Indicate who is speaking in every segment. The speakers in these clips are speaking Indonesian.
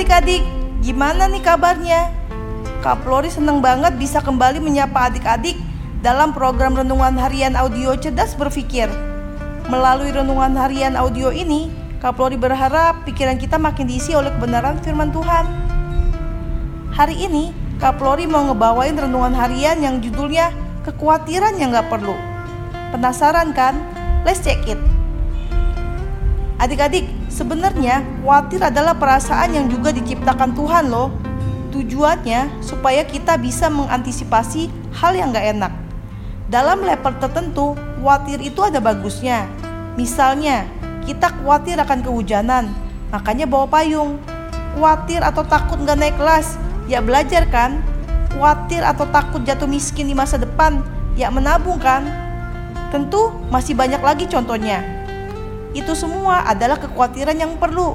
Speaker 1: Adik-adik, gimana nih kabarnya? Kak Flori seneng banget bisa kembali menyapa adik-adik dalam program Renungan Harian Audio Cerdas Berpikir. Melalui Renungan Harian Audio ini, Kak Flori berharap pikiran kita makin diisi oleh kebenaran firman Tuhan. Hari ini, Kak Flori mau ngebawain renungan harian yang judulnya Kekhawatiran yang gak perlu. Penasaran kan? Let's check it. Adik-adik, sebenarnya khawatir adalah perasaan yang juga diciptakan Tuhan loh. Tujuannya supaya kita bisa mengantisipasi hal yang gak enak. Dalam level tertentu, khawatir itu ada bagusnya. Misalnya, kita khawatir akan kehujanan, makanya bawa payung. Khawatir atau takut gak naik kelas, ya belajar kan? Khawatir atau takut jatuh miskin di masa depan, ya menabung kan? Tentu masih banyak lagi contohnya. Itu semua adalah kekhawatiran yang perlu.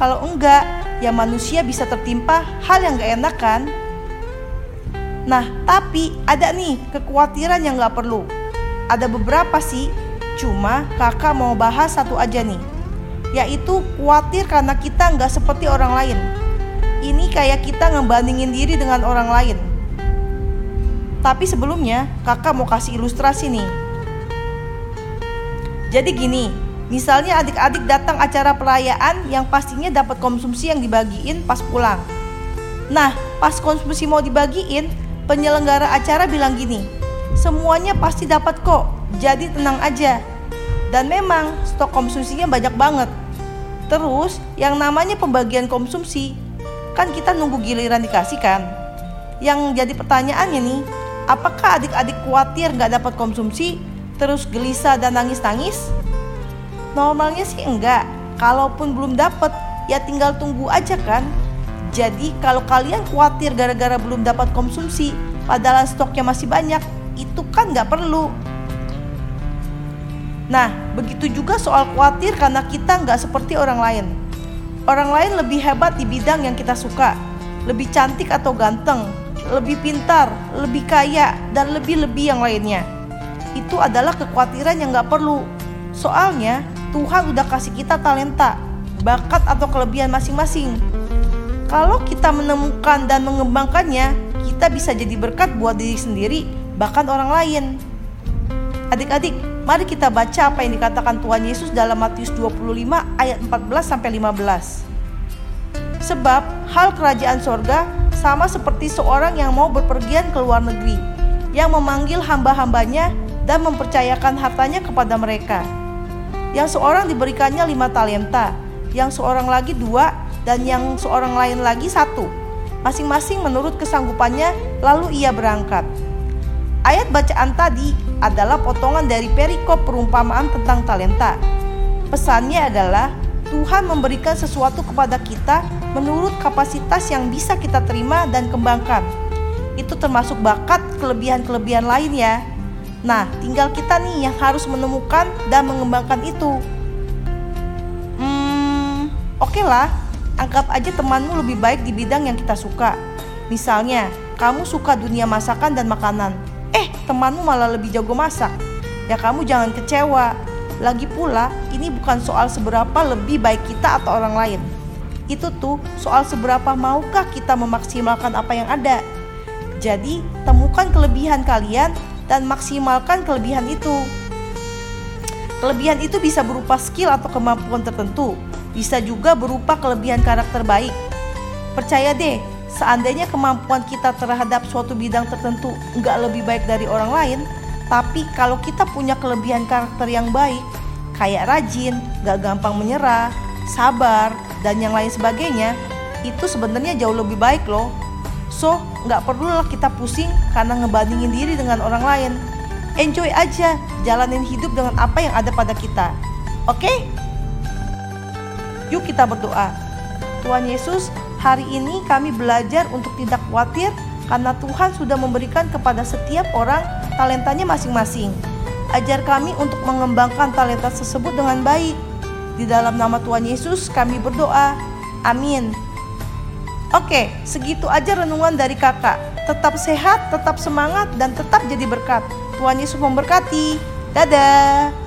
Speaker 1: Kalau enggak, ya manusia bisa tertimpa hal yang gak enak kan? Nah, tapi ada nih kekhawatiran yang gak perlu. Ada beberapa sih, cuma kakak mau bahas satu aja nih. Yaitu khawatir karena kita nggak seperti orang lain. Ini kayak kita ngebandingin diri dengan orang lain. Tapi sebelumnya, kakak mau kasih ilustrasi nih. Jadi gini, Misalnya adik-adik datang acara perayaan yang pastinya dapat konsumsi yang dibagiin pas pulang. Nah, pas konsumsi mau dibagiin, penyelenggara acara bilang gini, semuanya pasti dapat kok, jadi tenang aja. Dan memang stok konsumsinya banyak banget. Terus yang namanya pembagian konsumsi, kan kita nunggu giliran dikasih kan? Yang jadi pertanyaannya nih, apakah adik-adik khawatir gak dapat konsumsi, terus gelisah dan nangis-nangis? Normalnya sih enggak. Kalaupun belum dapat, ya tinggal tunggu aja kan. Jadi kalau kalian khawatir gara-gara belum dapat konsumsi, padahal stoknya masih banyak, itu kan nggak perlu. Nah, begitu juga soal khawatir karena kita nggak seperti orang lain. Orang lain lebih hebat di bidang yang kita suka, lebih cantik atau ganteng, lebih pintar, lebih kaya, dan lebih-lebih yang lainnya. Itu adalah kekhawatiran yang nggak perlu. Soalnya, Tuhan udah kasih kita talenta, bakat atau kelebihan masing-masing. Kalau kita menemukan dan mengembangkannya, kita bisa jadi berkat buat diri sendiri, bahkan orang lain. Adik-adik, mari kita baca apa yang dikatakan Tuhan Yesus dalam Matius 25 ayat 14 sampai 15. Sebab hal kerajaan sorga sama seperti seorang yang mau berpergian ke luar negeri, yang memanggil hamba-hambanya dan mempercayakan hartanya kepada mereka yang seorang diberikannya lima talenta, yang seorang lagi dua, dan yang seorang lain lagi satu. Masing-masing menurut kesanggupannya, lalu ia berangkat. Ayat bacaan tadi adalah potongan dari perikop perumpamaan tentang talenta. Pesannya adalah Tuhan memberikan sesuatu kepada kita menurut kapasitas yang bisa kita terima dan kembangkan. Itu termasuk bakat, kelebihan-kelebihan lain ya. Nah, tinggal kita nih yang harus menemukan dan mengembangkan itu. Hmm, oke okay lah, anggap aja temanmu lebih baik di bidang yang kita suka. Misalnya, kamu suka dunia masakan dan makanan. Eh, temanmu malah lebih jago masak. Ya kamu jangan kecewa. Lagi pula, ini bukan soal seberapa lebih baik kita atau orang lain. Itu tuh soal seberapa maukah kita memaksimalkan apa yang ada. Jadi, temukan kelebihan kalian dan maksimalkan kelebihan itu. Kelebihan itu bisa berupa skill atau kemampuan tertentu, bisa juga berupa kelebihan karakter baik. Percaya deh, seandainya kemampuan kita terhadap suatu bidang tertentu nggak lebih baik dari orang lain, tapi kalau kita punya kelebihan karakter yang baik, kayak rajin, gak gampang menyerah, sabar, dan yang lain sebagainya, itu sebenarnya jauh lebih baik loh So, nggak perlulah kita pusing karena ngebandingin diri dengan orang lain. Enjoy aja, jalanin hidup dengan apa yang ada pada kita. Oke? Okay? Yuk kita berdoa. Tuhan Yesus, hari ini kami belajar untuk tidak khawatir karena Tuhan sudah memberikan kepada setiap orang talentanya masing-masing. Ajar kami untuk mengembangkan talenta tersebut dengan baik. Di dalam nama Tuhan Yesus kami berdoa. Amin. Oke, segitu aja renungan dari kakak. Tetap sehat, tetap semangat, dan tetap jadi berkat. Tuhan Yesus memberkati. Dadah.